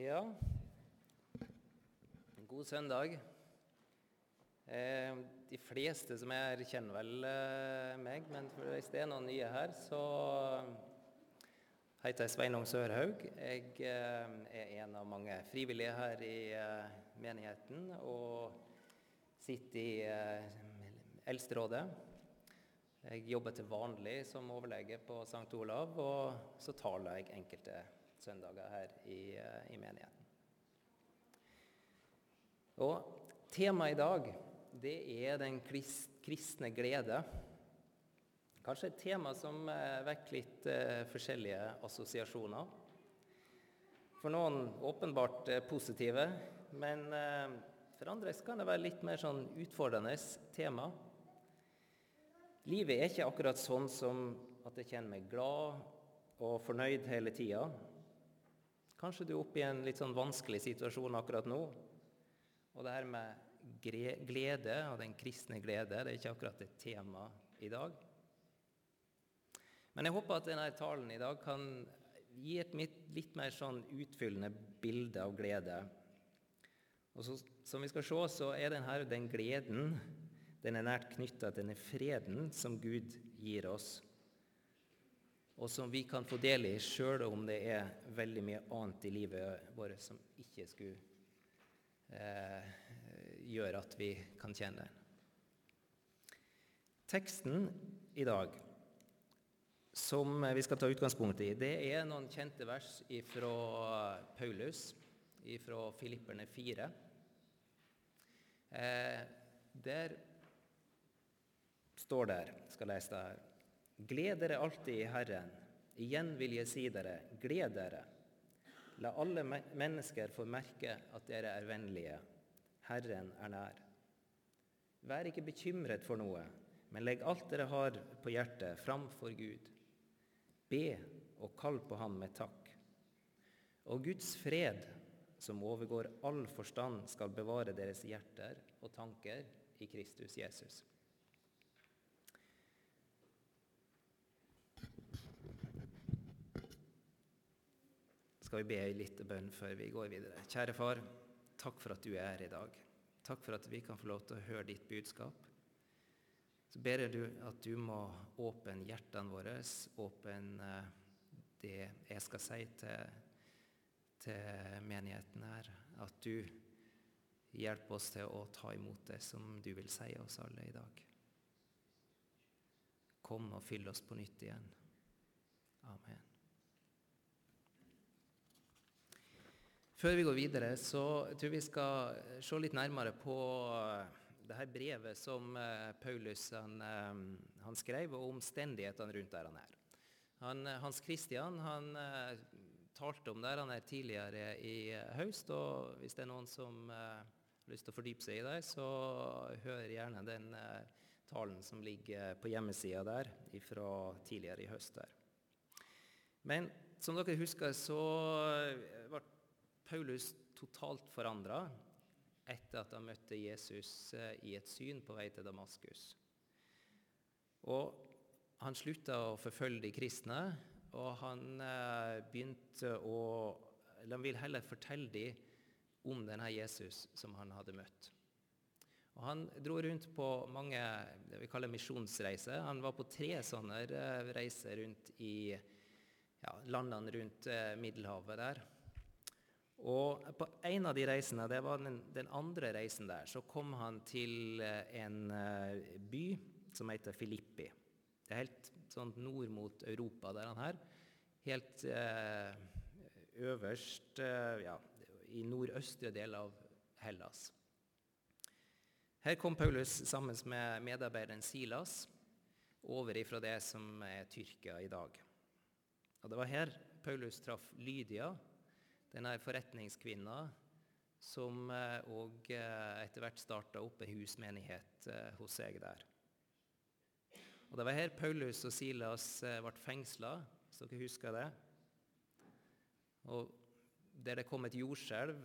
Ja, god søndag. Eh, de fleste som er kjenner vel eh, meg, men hvis det er noen nye her, så heter jeg Sveinung Sørhaug. Jeg eh, er en av mange frivillige her i eh, menigheten og sitter i eh, Eldsterådet. Jeg jobber til vanlig som overlege på St. Olav, og så taler jeg enkelte søndager her i, eh, i menigheten. Og temaet i dag, det er den kristne glede. Kanskje et tema som eh, vekker litt eh, forskjellige assosiasjoner. For noen åpenbart positive, men for andre kan det være litt mer sånn utfordrende tema. Livet er ikke akkurat sånn som at jeg kjenner meg glad og fornøyd hele tida. Kanskje du er oppe i en litt sånn vanskelig situasjon akkurat nå. Og det her med glede og den kristne glede, det er ikke akkurat et tema i dag. Men jeg håper at denne talen i dag kan gi et litt mer sånn utfyllende bilde av glede. Og så, Som vi skal se, så er denne, den gleden den er nært knytta til denne freden som Gud gir oss og som vi kan få del i sjøl om det er veldig mye annet i livet vårt som ikke skulle eh, gjøre at vi kan kjenne den. Teksten i dag som vi skal ta utgangspunkt i, det er noen kjente vers fra Paulus, fra Filipperne 4. Eh, der står der, skal lese det her Gled dere alltid i Herren. Igjen vil jeg si dere, gled dere. La alle mennesker få merke at dere er vennlige. Herren er nær. Vær ikke bekymret for noe, men legg alt dere har på hjertet, framfor Gud. Be og kall på Ham med takk. Og Guds fred, som overgår all forstand, skal bevare deres hjerter og tanker i Kristus Jesus. Skal vi be liten bønn før vi går videre. Kjære far, takk for at du er her i dag. Takk for at vi kan få lov til å høre ditt budskap. Så ber jeg du at du må åpne hjertene våre, åpne eh, det jeg skal si til, til menigheten her. At du hjelper oss til å ta imot det som du vil si oss alle i dag. Kom og fyll oss på nytt igjen. Amen. Før vi går videre, så tror vi skal se litt nærmere på eh, det her brevet som eh, Paulus han, eh, han skrev, og omstendighetene rundt der han er. Han, Hans Christian han talte om der han er tidligere i høst. og Hvis det er noen som har lyst til å fordype seg i det, så hør gjerne den talen som ligger på hjemmesida der fra tidligere i høst. der. Men som dere husker, så Paulus totalt forandra etter at han møtte Jesus eh, i et syn på vei til Damaskus. Og han slutta å forfølge de kristne, og han eh, begynte å han vil heller fortelle dem om denne Jesus som han hadde møtt. Og Han dro rundt på mange det vi kaller misjonsreiser. Han var på tre sånne eh, reiser rundt i ja, landene rundt Middelhavet der. Og på en av de reisene, det var den, den, andre reisen der, så kom han til eh, en eh, by som heter Filippi. Det er helt sånn nord mot Europa, der han her. Helt eh, øverst eh, ja, i nordøstre del av Hellas. Her kom Paulus sammen med medarbeideren Silas over ifra det som er Tyrkia i dag. Og Det var her Paulus traff Lydia, denne forretningskvinna som òg eh, eh, etter hvert starta opp en husmenighet eh, hos seg der. Og Det var her Paulus og Silas ble fengsla, hvis dere husker det. Og Der det kom et jordskjelv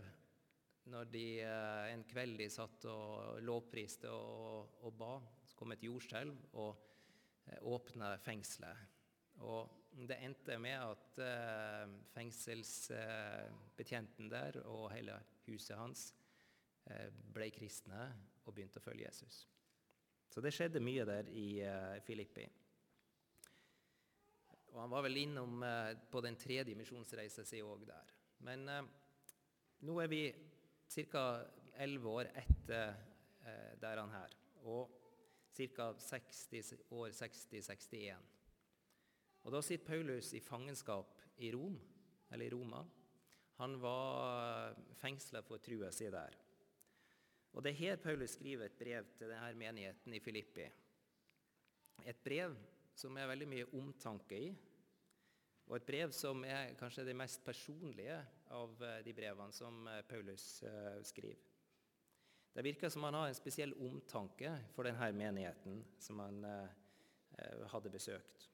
når de en kveld de satt og lovpriste og, og ba. Så kom et jordskjelv og åpna fengselet. Og det endte med at eh, fengselsbetjenten der og hele huset hans eh, ble kristne og begynte å følge Jesus. Så det skjedde mye der i eh, Filippi. Og han var vel innom eh, på den tredje misjonsreisa si òg der. Men eh, nå er vi ca. elleve år etter eh, der han her. Og ca. 60 år 60-61. Og Da sitter Paulus i fangenskap i Rom, eller i Roma. Han var fengsla for trua si der. Og Det er her Paulus skriver et brev til denne menigheten i Filippi. Et brev som er veldig mye omtanke i, og et brev som er kanskje det mest personlige av eh, de brevene som eh, Paulus eh, skriver. Det virker som han har en spesiell omtanke for denne menigheten som han hadde besøkt.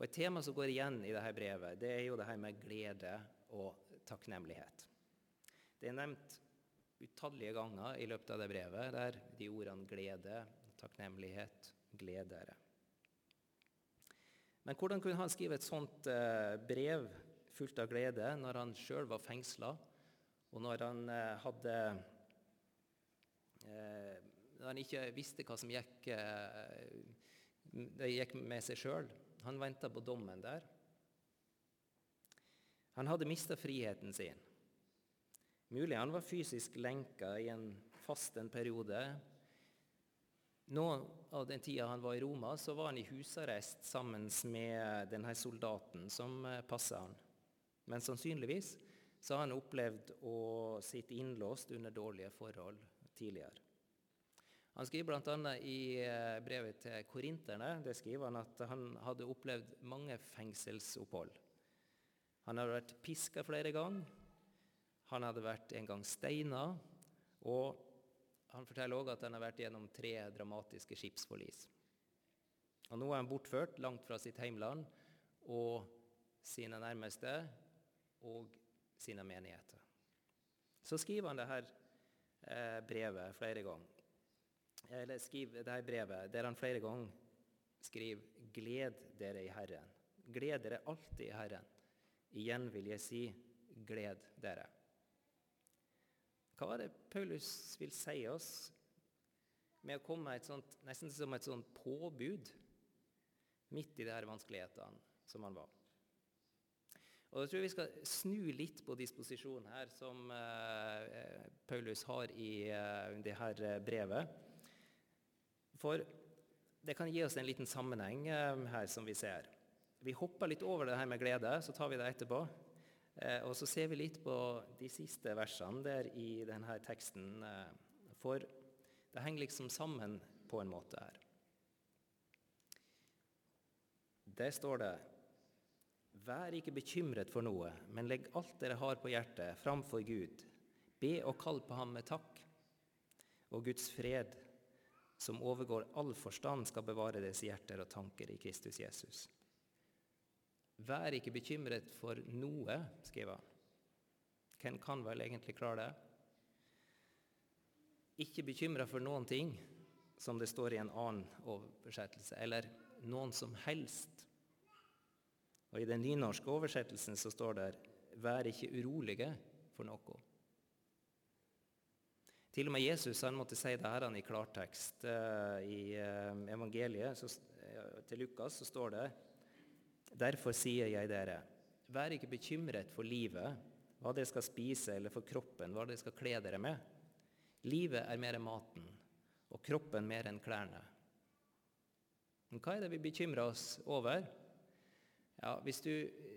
Og Et tema som går igjen i dette brevet, det er jo det her med glede og takknemlighet. Det er nevnt utallige ganger i løpet av det brevet, der de ordene glede, takknemlighet, gledere. Men hvordan kunne han skrive et sånt eh, brev fullt av glede når han sjøl var fengsla, og når han eh, hadde eh, Når han ikke visste hva som gikk, gikk med seg sjøl? Han venta på dommen der. Han hadde mista friheten sin. Mulig han var fysisk lenka i en fast en periode. Noen av den tida han var i Roma, så var han i husarrest sammen med denne soldaten som eh, passa han. Men sannsynligvis så har han opplevd å sitte innlåst under dårlige forhold tidligere. Han skriver bl.a. i eh, brevet til korinterne det skriver han at han hadde opplevd mange fengselsopphold. Han hadde vært piska flere ganger, han hadde vært en gang steina, og han forteller òg at han har vært gjennom tre dramatiske skipsforlis. Og Nå er han bortført langt fra sitt heimland og sine nærmeste og sine menigheter. Så skriver han dette eh, brevet flere ganger eller skriver dette brevet der han flere ganger skriver 'Gled dere i Herren'. Gled dere alltid i Herren. Igjen vil jeg si 'gled dere'. Hva er det Paulus vil si oss med å komme et sånt, nesten som et sånt påbud midt i de her vanskelighetene som han var? Og Jeg tror vi skal snu litt på disposisjonen her som uh, Paulus har i uh, det her brevet. For det kan gi oss en liten sammenheng eh, her, som vi ser. Vi hopper litt over det her med glede, så tar vi det etterpå. Eh, og så ser vi litt på de siste versene der i denne teksten. Eh, for det henger liksom sammen på en måte her. Der står det Vær ikke bekymret for noe, men legg alt dere har på hjertet, framfor Gud. Be og kall på ham med takk. Og Guds fred, som overgår all forstand, skal bevare deres hjerter og tanker i Kristus Jesus. Vær ikke bekymret for noe, skriver han. Hvem kan vel egentlig klare det? Ikke bekymra for noen ting, som det står i en annen oversettelse, eller noen som helst. Og I den nynorske oversettelsen så står det 'vær ikke urolige for noe'. Til og med Jesus han måtte si det her i klartekst. Eh, I eh, evangeliet så, til Lukas så står det Derfor sier jeg dere, vær ikke bekymret for livet, hva dere skal spise, eller for kroppen, hva dere skal kle dere med. Livet er mer enn maten, og kroppen mer enn klærne. Men hva er det vi bekymrer oss over? Ja, Hvis du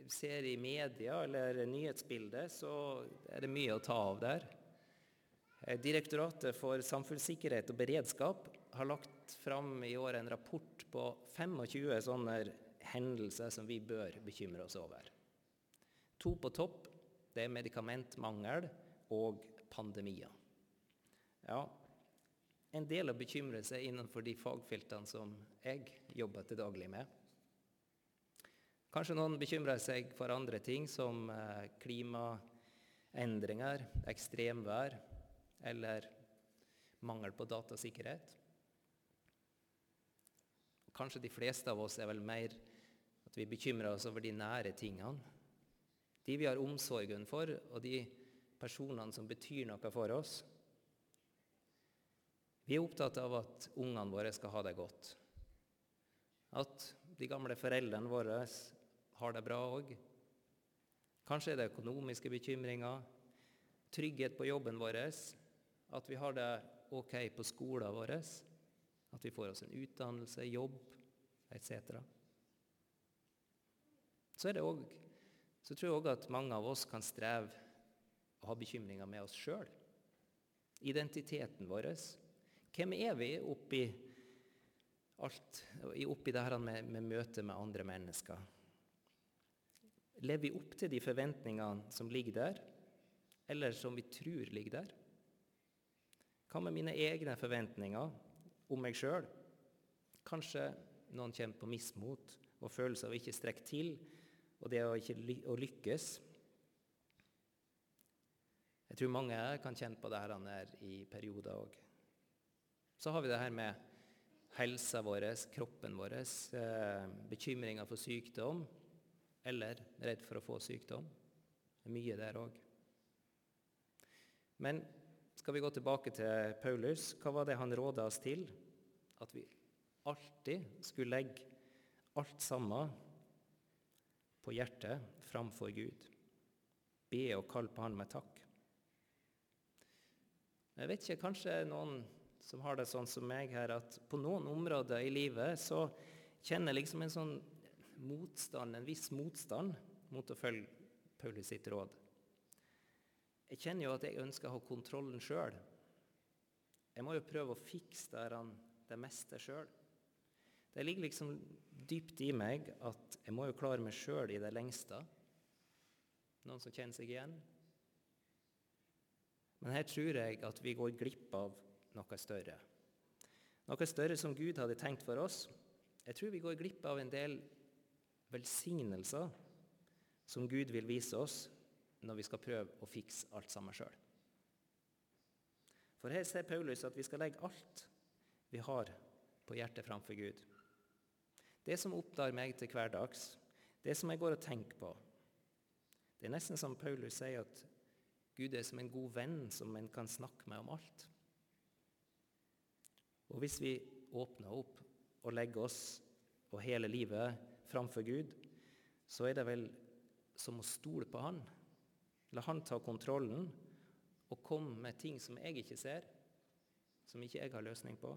ser i media eller nyhetsbildet, så er det mye å ta av der. Eh, Direktoratet for samfunnssikkerhet og beredskap har lagt fram i år en rapport på 25 sånne hendelser som vi bør bekymre oss over. To på topp det er medikamentmangel og pandemier. Ja, en del å bekymre seg innenfor de fagfeltene som jeg jobber til daglig med. Kanskje noen bekymrer seg for andre ting, som eh, klimaendringer, ekstremvær, eller mangel på datasikkerhet. Kanskje de fleste av oss er vel mer At vi bekymrer oss over de nære tingene. De vi har omsorgen for, og de personene som betyr noe for oss. Vi er opptatt av at ungene våre skal ha det godt. At de gamle foreldrene våre har det bra òg. Kanskje er det økonomiske bekymringer, trygghet på jobben vår, at vi har det ok på skolen vår, at vi får oss en utdannelse, jobb etc. Så, også, så tror jeg òg at mange av oss kan streve og ha bekymringer med oss sjøl. Identiteten vår. Hvem er vi oppi alt, oppi det her med, med møtet med andre mennesker? Lever vi opp til de forventningene som ligger der, eller som vi tror ligger der? Hva med mine egne forventninger om meg sjøl? Kanskje noen kommer på mismot og følelse av å ikke strekke til, og det å ikke ly å lykkes. Jeg tror mange kan kjenne på det her i perioder òg. Så har vi det her med helsa vår, kroppen vår, eh, bekymringer for sykdom eller redd for å få sykdom. Det er mye der òg. Men skal vi gå tilbake til Paulus, hva var det han råda oss til? At vi alltid skulle legge alt sammen på hjertet framfor Gud. Be og kalle på Han med takk. Jeg vet ikke, kanskje noen som har det sånn som meg her, at på noen områder i livet så kjenner jeg liksom en sånn motstand, en viss motstand mot å følge Paulus sitt råd. Jeg kjenner jo at jeg ønsker å ha kontrollen sjøl. Jeg må jo prøve å fikse det meste sjøl. Det ligger liksom dypt i meg at jeg må jo klare meg sjøl i det lengste. Noen som kjenner seg igjen? Men her tror jeg at vi går glipp av noe større. Noe større som Gud hadde tenkt for oss. Jeg tror vi går glipp av en del velsignelser som Gud vil vise oss når vi skal prøve å fikse alt sammen sjøl. For her ser Paulus at vi skal legge alt vi har på hjertet framfor Gud. Det som opptar meg til hverdags, det som jeg går og tenker på. Det er nesten som Paulus sier, at Gud er som en god venn som en kan snakke med om alt. Og hvis vi åpner opp og legger oss og hele livet framfor Gud, så er det vel som å stole på Han. La Han ta kontrollen og komme med ting som jeg ikke ser, som ikke jeg har løsning på.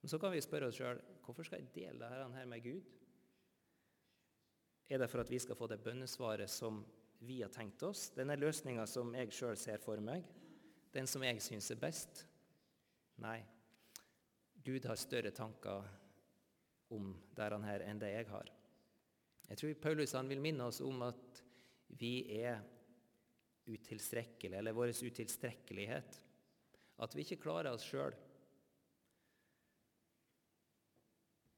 Men så kan vi spørre oss sjøl hvorfor skal jeg dele dette her med Gud? Er det for at vi skal få det bønnesvaret som vi har tenkt oss? Denne løsninga som jeg sjøl ser for meg? Den som jeg syns er best? Nei. Gud har større tanker om dette enn det jeg har. Jeg tror Paulus vil minne oss om at vi er utilstrekkelige, eller vår utilstrekkelighet. At vi ikke klarer oss sjøl.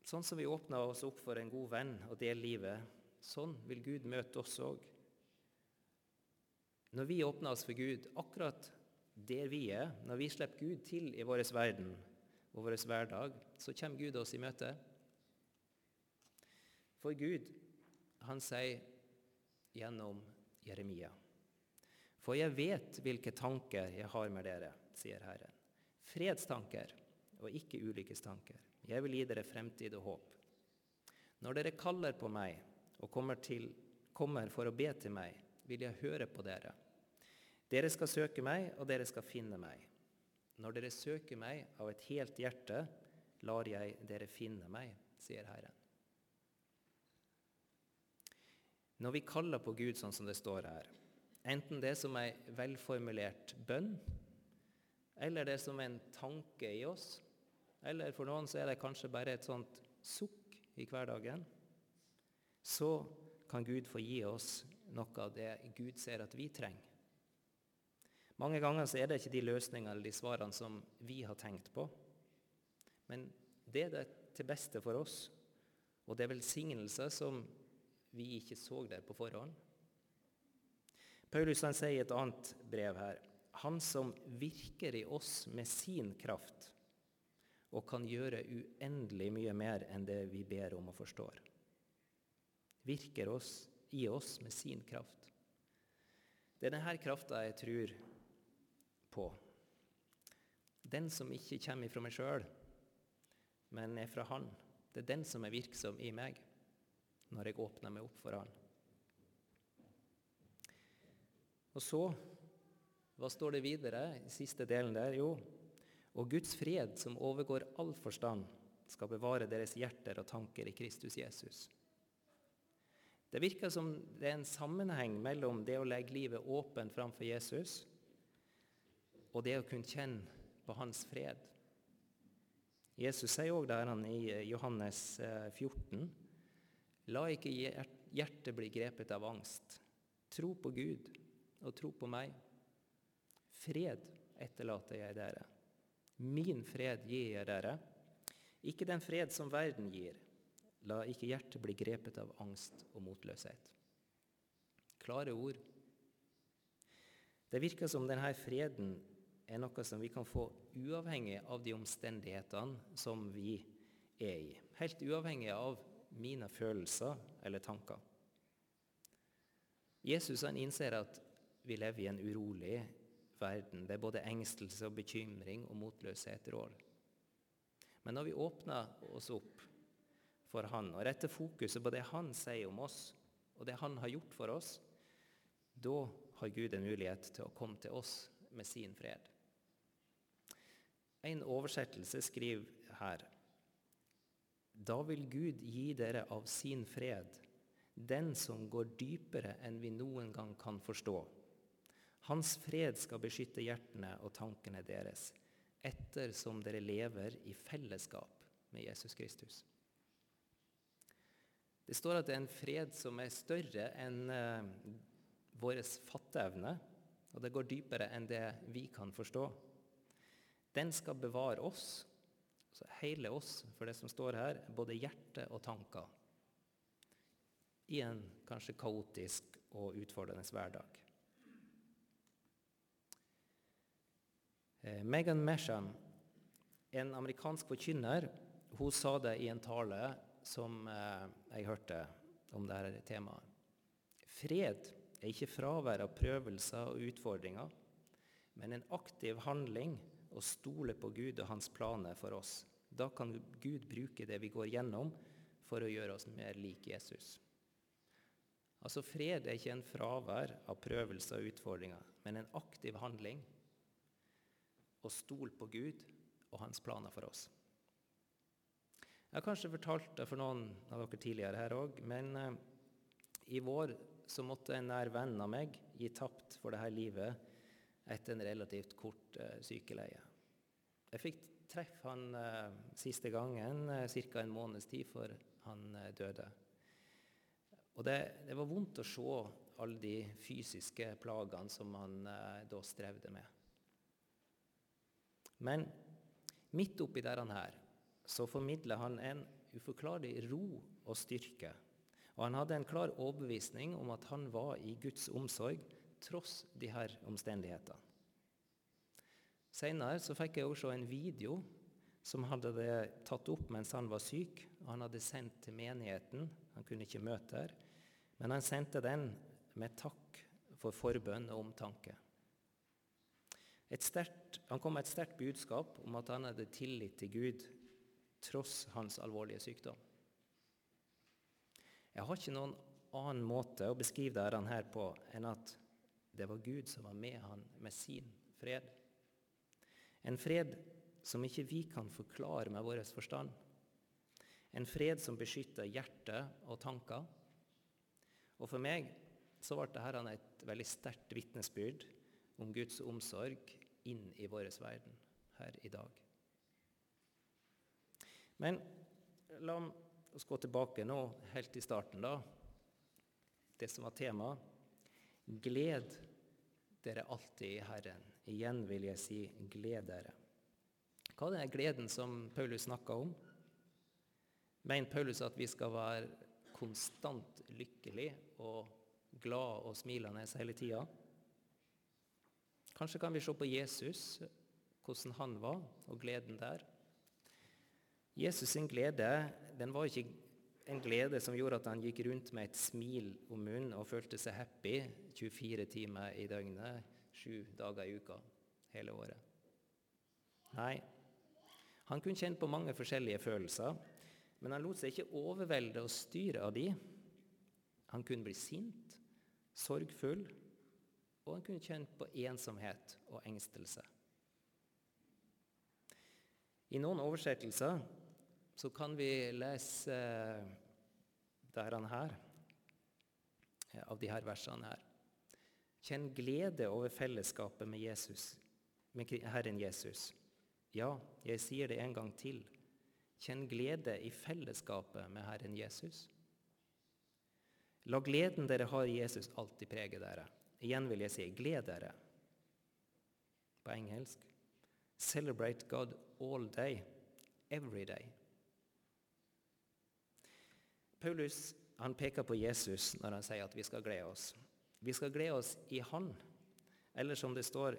Sånn som vi åpner oss opp for en god venn og deler livet, sånn vil Gud møte oss òg. Når vi åpner oss for Gud akkurat der vi er, når vi slipper Gud til i vår verden og vår hverdag, så kommer Gud oss i møte. For Gud, han sier gjennom Jeremia For jeg vet hvilke tanker jeg har med dere, sier Herren. Fredstanker og ikke ulykkestanker. Jeg vil gi dere fremtid og håp. Når dere kaller på meg og kommer, til, kommer for å be til meg, vil jeg høre på dere. Dere skal søke meg, og dere skal finne meg. Når dere søker meg av et helt hjerte, lar jeg dere finne meg, sier Herren. Når vi kaller på Gud sånn som det står her, enten det som ei velformulert bønn, eller det som en tanke i oss, eller for noen så er det kanskje bare et sånt sukk i hverdagen, så kan Gud få gi oss noe av det Gud ser at vi trenger. Mange ganger så er det ikke de løsningene eller de svarene som vi har tenkt på. Men det er det til beste for oss, og det er velsignelse som vi ikke så der på forhånd. Paulus han sier i et annet brev her Han som virker i oss med sin kraft og kan gjøre uendelig mye mer enn det vi ber om og forstår. virker oss, i oss med sin kraft. Det er denne krafta jeg tror på. Den som ikke kommer fra meg sjøl, men er fra Han. Det er den som er virksom i meg når jeg åpner meg opp for Han. Og så, hva står det videre i siste delen der? Jo, og Guds fred, som overgår all forstand, skal bevare deres hjerter og tanker i Kristus Jesus. Det virker som det er en sammenheng mellom det å legge livet åpent framfor Jesus og det å kunne kjenne på hans fred. Jesus sier òg der han i Johannes 14.: eh, La ikke hjertet bli grepet av angst. Tro på Gud og tro på meg. Fred etterlater jeg dere. Min fred gir jeg dere. Ikke den fred som verden gir. La ikke hjertet bli grepet av angst og motløshet. Klare ord. Det virker som denne freden er noe som vi kan få uavhengig av de omstendighetene som vi er i. Helt uavhengig av mine følelser eller tanker. Jesus han innser at vi lever i en urolig verden der både engstelse og bekymring og motløshet rår. Men når vi åpner oss opp for Han og retter fokuset på det Han sier om oss, og det Han har gjort for oss, da har Gud en mulighet til å komme til oss med sin fred. En oversettelse skriver her Da vil Gud gi dere av sin fred, den som går dypere enn vi noen gang kan forstå. Hans fred skal beskytte hjertene og tankene deres, ettersom dere lever i fellesskap med Jesus Kristus. Det står at det er en fred som er større enn uh, vår fatteevne, og det går dypere enn det vi kan forstå. Den skal bevare oss, altså hele oss, for det som står her, både hjerte og tanker, i en kanskje kaotisk og utfordrende hverdag. Eh, Megan Mesham, en amerikansk forkynner, hun sa det i en tale som eh, jeg hørte om dette temaet. Fred er ikke fravær av prøvelser og utfordringer, men en aktiv handling og stole på Gud og hans planer for oss. Da kan Gud bruke det vi går gjennom, for å gjøre oss mer lik Jesus. Altså Fred er ikke en fravær av prøvelser og utfordringer, men en aktiv handling. Og stol på Gud og hans planer for oss. Jeg har kanskje fortalt det for noen av dere tidligere her òg, men eh, i vår så måtte en nær venn av meg gi tapt for dette livet etter en relativt kort eh, sykeleie. Jeg fikk treffe han eh, siste gangen eh, ca. en måneds tid før han eh, døde. Og det, det, var vondt å se alle de fysiske plagene som han eh, da strevde med. Men midt oppi der han her, så formidler han en uforklarlig ro og styrke. Og han hadde en klar overbevisning om at han var i Guds omsorg tross de her omstendighetene. Senere så fikk jeg også en video som hadde tatt opp mens han var syk. og Han hadde sendt til menigheten. Han kunne ikke møte her. Men han sendte den med takk for forbønn og omtanke. Stert, han kom med et sterkt budskap om at han hadde tillit til Gud tross hans alvorlige sykdom. Jeg har ikke noen annen måte å beskrive dette her på enn at det var Gud som var med han med sin fred. En fred som ikke vi kan forklare med vår forstand. En fred som beskytter hjerte og tanker. Og For meg så ble dette et veldig sterkt vitnesbyrd om Guds omsorg inn i vår verden her i dag. Men la oss gå tilbake nå, helt i starten, da. Det som var temaet. Gled dere alltid i Herren. Igjen vil jeg si gled dere. Hva er den gleden som Paulus snakker om? Mener Paulus at vi skal være konstant lykkelig og glad og smilende hele tida? Kanskje kan vi se på Jesus, hvordan han var, og gleden der. Jesus sin glede den var ikke en glede som gjorde at han gikk rundt med et smil om munnen og følte seg happy 24 timer i døgnet, sju dager i uka, hele året. Nei, han kunne kjenne på mange forskjellige følelser, men han lot seg ikke overvelde og styre av de. Han kunne bli sint, sorgfull, og han kunne kjenne på ensomhet og engstelse. I noen oversettelser så kan vi lese eh, han her, eh, av de her versene her. Kjenn glede over fellesskapet med Jesus, med Herren Jesus. Ja, jeg sier det en gang til. Kjenn glede i fellesskapet med Herren Jesus. La gleden dere har i Jesus, alltid prege dere. Igjen vil jeg si gled dere. På engelsk Celebrate God all day, every day. Paulus han peker på Jesus når han sier at vi skal glede oss. Vi skal glede oss i Han, eller som det står,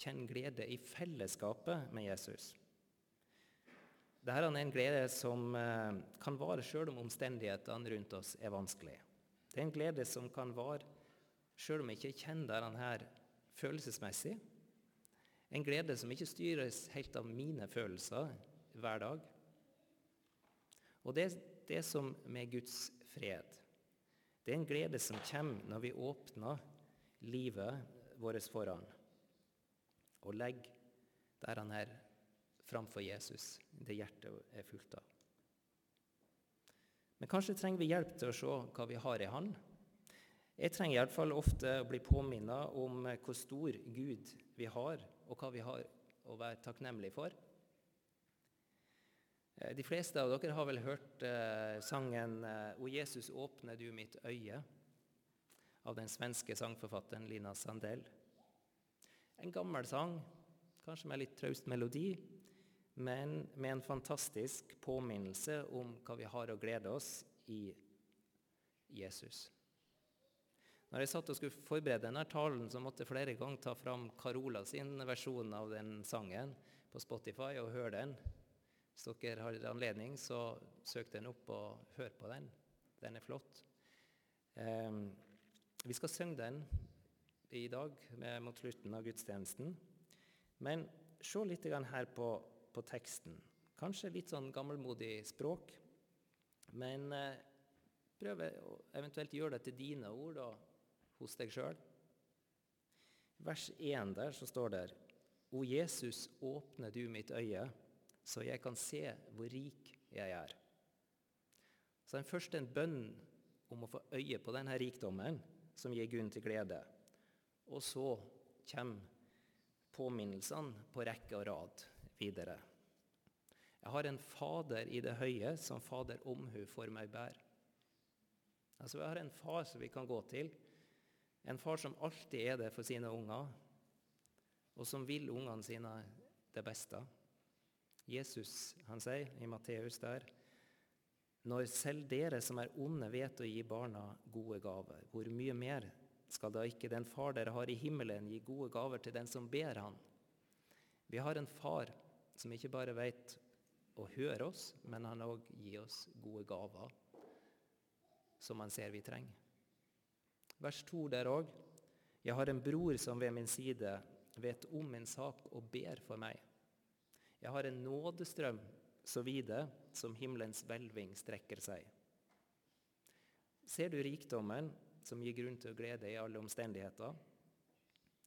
kjenn glede i fellesskapet med Jesus. Dette er en glede som eh, kan vare sjøl om omstendighetene rundt oss er vanskelige. Det er en glede som kan vare sjøl om vi ikke kjenner denne følelsesmessig. En glede som ikke styres helt av mine følelser hver dag. Og det det som med Guds fred. Det er en glede som kommer når vi åpner livet vårt foran og legger der han er framfor Jesus, det hjertet er fullt av. Men kanskje trenger vi hjelp til å se hva vi har i Han. Jeg trenger iallfall ofte å bli påminnet om hvor stor Gud vi har, og hva vi har å være takknemlige for. Eh, de fleste av dere har vel hørt eh, sangen eh, 'O Jesus, åpne du mitt øye' av den svenske sangforfatteren Lina Sandell. En gammel sang, kanskje med litt traust melodi, men med en fantastisk påminnelse om hva vi har å glede oss i Jesus. Når jeg satt og skulle forberede denne talen, så måtte jeg flere ganger ta fram Carola sin versjon av den sangen på Spotify og høre den. Hvis dere har anledning, så søk den opp og hør på den. Den er flott. Eh, vi skal synge den i dag mot slutten av gudstjenesten. Men se litt her på på teksten. Kanskje litt sånn gammelmodig språk, men eh, prøv å gjøre det til dine ord da, hos deg sjøl. Vers 1 der så står det O Jesus, åpne du mitt øye, så jeg kan se hvor rik jeg er. Så den første en bønn om å få øye på denne rikdommen, som gir grunn til glede. Og så kommer påminnelsene på rekke og rad videre. Jeg har en Fader i det høye, som Fader omhu for meg bær. Altså, Vi har en far som vi kan gå til, en far som alltid er det for sine unger, og som vil ungene sine det beste. Jesus han sier i Matteus der når selv dere som er onde, vet å gi barna gode gaver, hvor mye mer skal da ikke den far dere har i himmelen, gi gode gaver til den som ber han? Vi har en far som ikke bare vet å høre oss, men han òg gir oss gode gaver som han ser vi trenger. Vers 2 der òg. Jeg har en bror som ved min side vet om min sak og ber for meg. Jeg har en nådestrøm så vide som himmelens hvelving strekker seg. Ser du rikdommen som gir grunn til å glede i alle omstendigheter?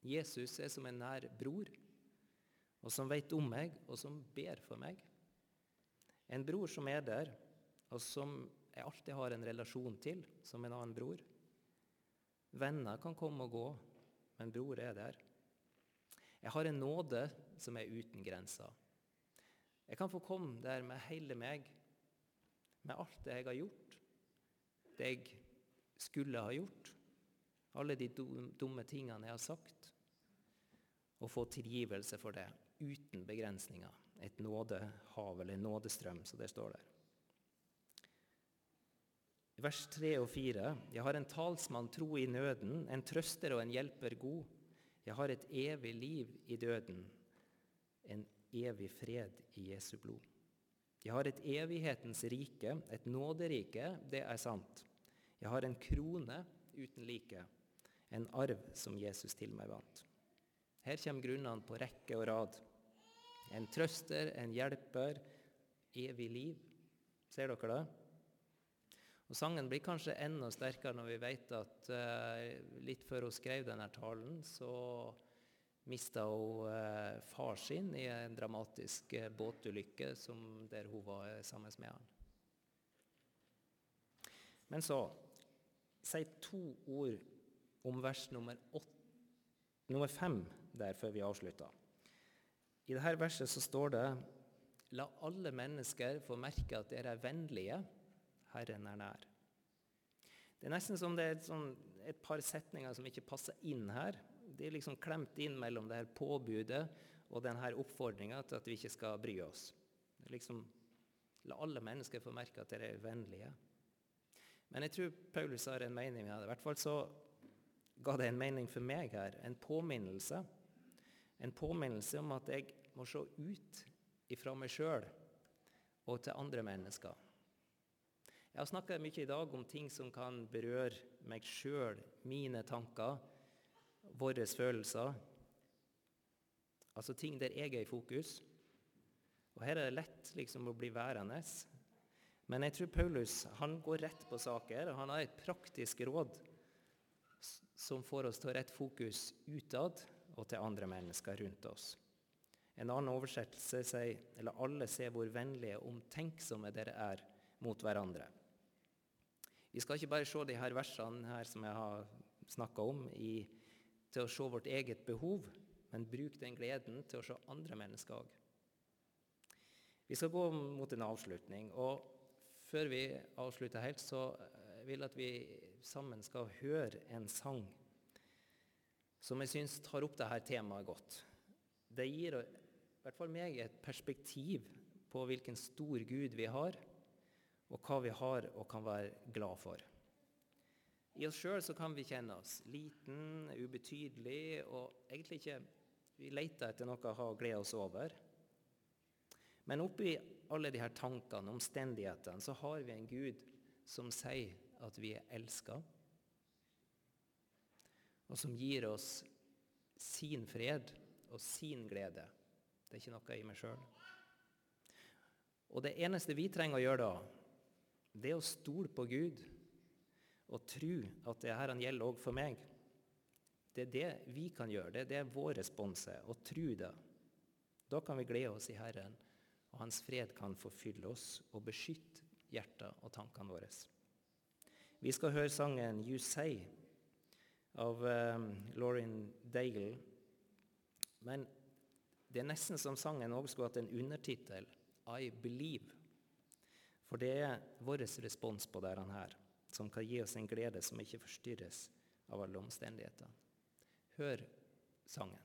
Jesus er som en nær bror og som vet om meg, og som ber for meg. En bror som er der, og som jeg alltid har en relasjon til, som en annen bror. Venner kan komme og gå, men bror er der. Jeg har en nåde som er uten grenser. Jeg kan få komme der med hele meg, med alt det jeg har gjort, det jeg skulle ha gjort, alle de dumme tingene jeg har sagt, og få tilgivelse for det uten begrensninger. Et nådehav eller nådestrøm, så det står der. Vers 3 og 4.: Jeg har en talsmann tro i nøden, en trøster og en hjelper god. Jeg har et evig liv i døden, en evig fred i Jesu blod. Jeg har et evighetens rike, et nåderike, det er sant. Jeg har en krone uten like, en arv som Jesus til meg vant. Her kommer grunnene på rekke og rad. En trøster, en hjelper, evig liv. Ser dere det? Og Sangen blir kanskje enda sterkere når vi vet at uh, litt før hun skrev denne talen, så mista hun uh, far sin i en dramatisk uh, båtulykke som, der hun var sammen med han. Men så Si to ord om vers nummer, åtte, nummer fem der før vi avslutter. I dette verset så står det La alle mennesker få merke at dere er vennlige. Herren er nær. Det er nesten som det er et, sånn, et par setninger som ikke passer inn her. De er liksom klemt inn mellom det her påbudet og denne oppfordringa til at vi ikke skal bry oss. Liksom, la alle mennesker få merke at dere er vennlige. Men jeg tror Paulus har en mening med det. I hvert fall så ga det en mening for meg her. En påminnelse. En påminnelse om at jeg må se ut ifra meg sjøl og til andre mennesker. Jeg har snakka mye i dag om ting som kan berøre meg sjøl, mine tanker, våre følelser. Altså ting der jeg er i fokus. Og Her er det lett liksom å bli værende. Men jeg tror Paulus han går rett på saker. og Han har et praktisk råd som får oss til å rette fokus utad og til andre mennesker rundt oss. En annen oversettelse sier eller alle ser hvor vennlige og omtenksomme dere er mot hverandre. Vi skal ikke bare se de her versene her som jeg har snakka om, i, til å se vårt eget behov, men bruk den gleden til å se andre mennesker òg. Vi skal gå mot en avslutning. og Før vi avslutter helt, så eh, vil jeg at vi sammen skal høre en sang som jeg syns tar opp dette temaet godt. Det gir i hvert fall meg et perspektiv på hvilken stor Gud vi har, og hva vi har og kan være glad for. I oss sjøl kan vi kjenne oss liten, ubetydelig og egentlig ikke Vi leter etter noe å ha glede oss over. Men oppi alle de her tankene, omstendighetene, så har vi en Gud som sier at vi er elska, og som gir oss sin fred og sin glede. Det er ikke noe i meg sjøl. Og det eneste vi trenger å gjøre da, det er å stole på Gud og tro at det her gjelder òg for meg, det er det vi kan gjøre. Det er det vår respons er. Å tro det. Da kan vi glede oss i Herren, og Hans fred kan forfylle oss og beskytte hjertet og tankene våre. Vi skal høre sangen 'You Say' av um, Lauren Daigle. Men det er nesten som sangen også skulle hatt en undertittel 'I Believe'. For det er vår respons på dette her, som kan gi oss en glede som ikke forstyrres av alle omstendigheter. Hør sangen.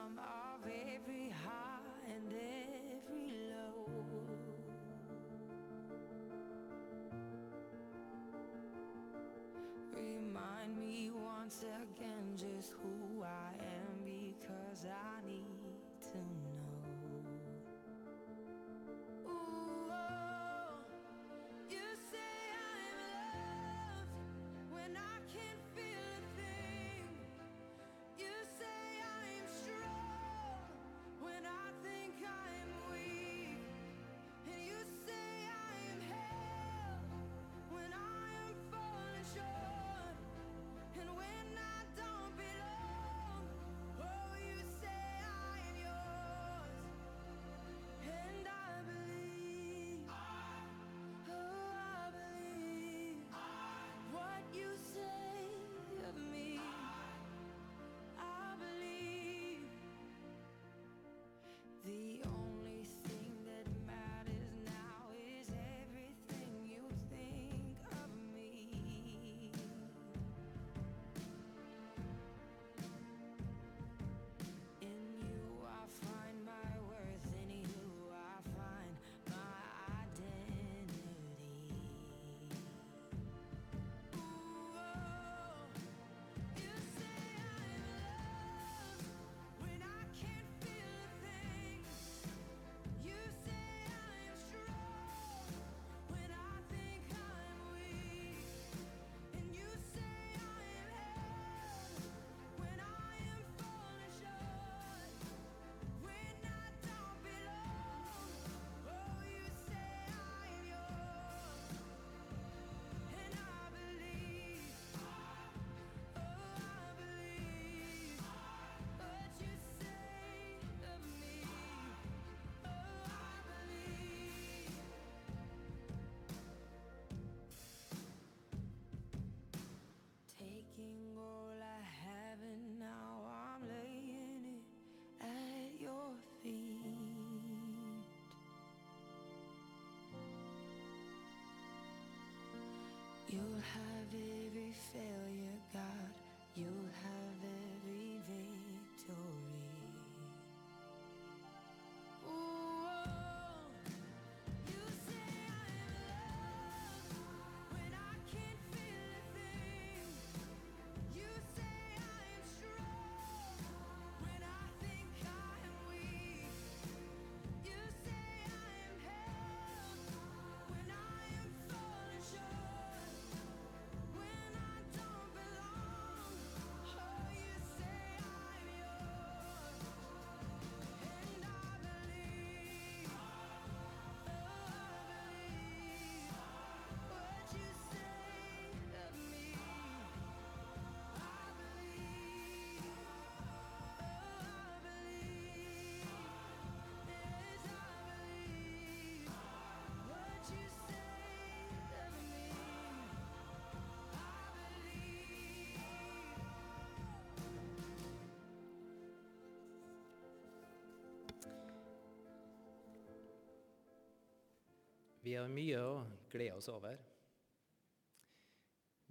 Vi har mye å glede oss over.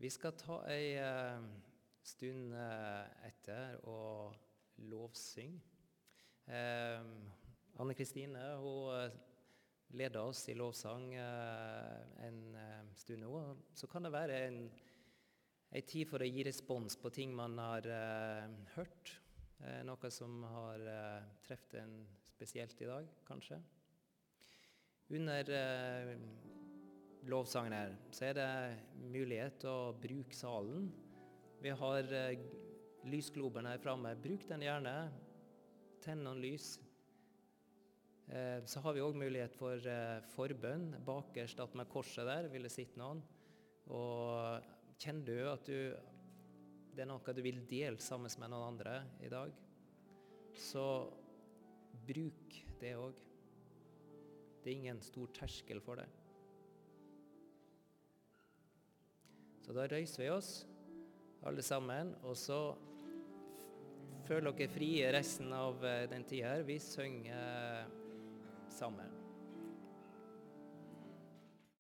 Vi skal ta ei eh, stund eh, etter og lovsynge. Eh, Anne Kristine hun leder oss i lovsang en stund nå. Så kan det være en, en tid for å gi respons på ting man har hørt. Noe som har eh, truffet en spesielt i dag, kanskje. Under eh, lovsangen her så er det mulighet til å bruke salen. Vi har eh, lysgloben her framme. Bruk den gjerne. Tenn noen lys. Eh, så har vi òg mulighet for eh, forbønn. Bakerst attmed korset der vil det sitte noen. Og kjenner du at du, det er noe du vil dele sammen med noen andre i dag, så bruk det òg. Det er ingen stor terskel for det. Så da røyser vi oss, alle sammen, og så føler dere frie resten av eh, den tida her. Vi synger sammen.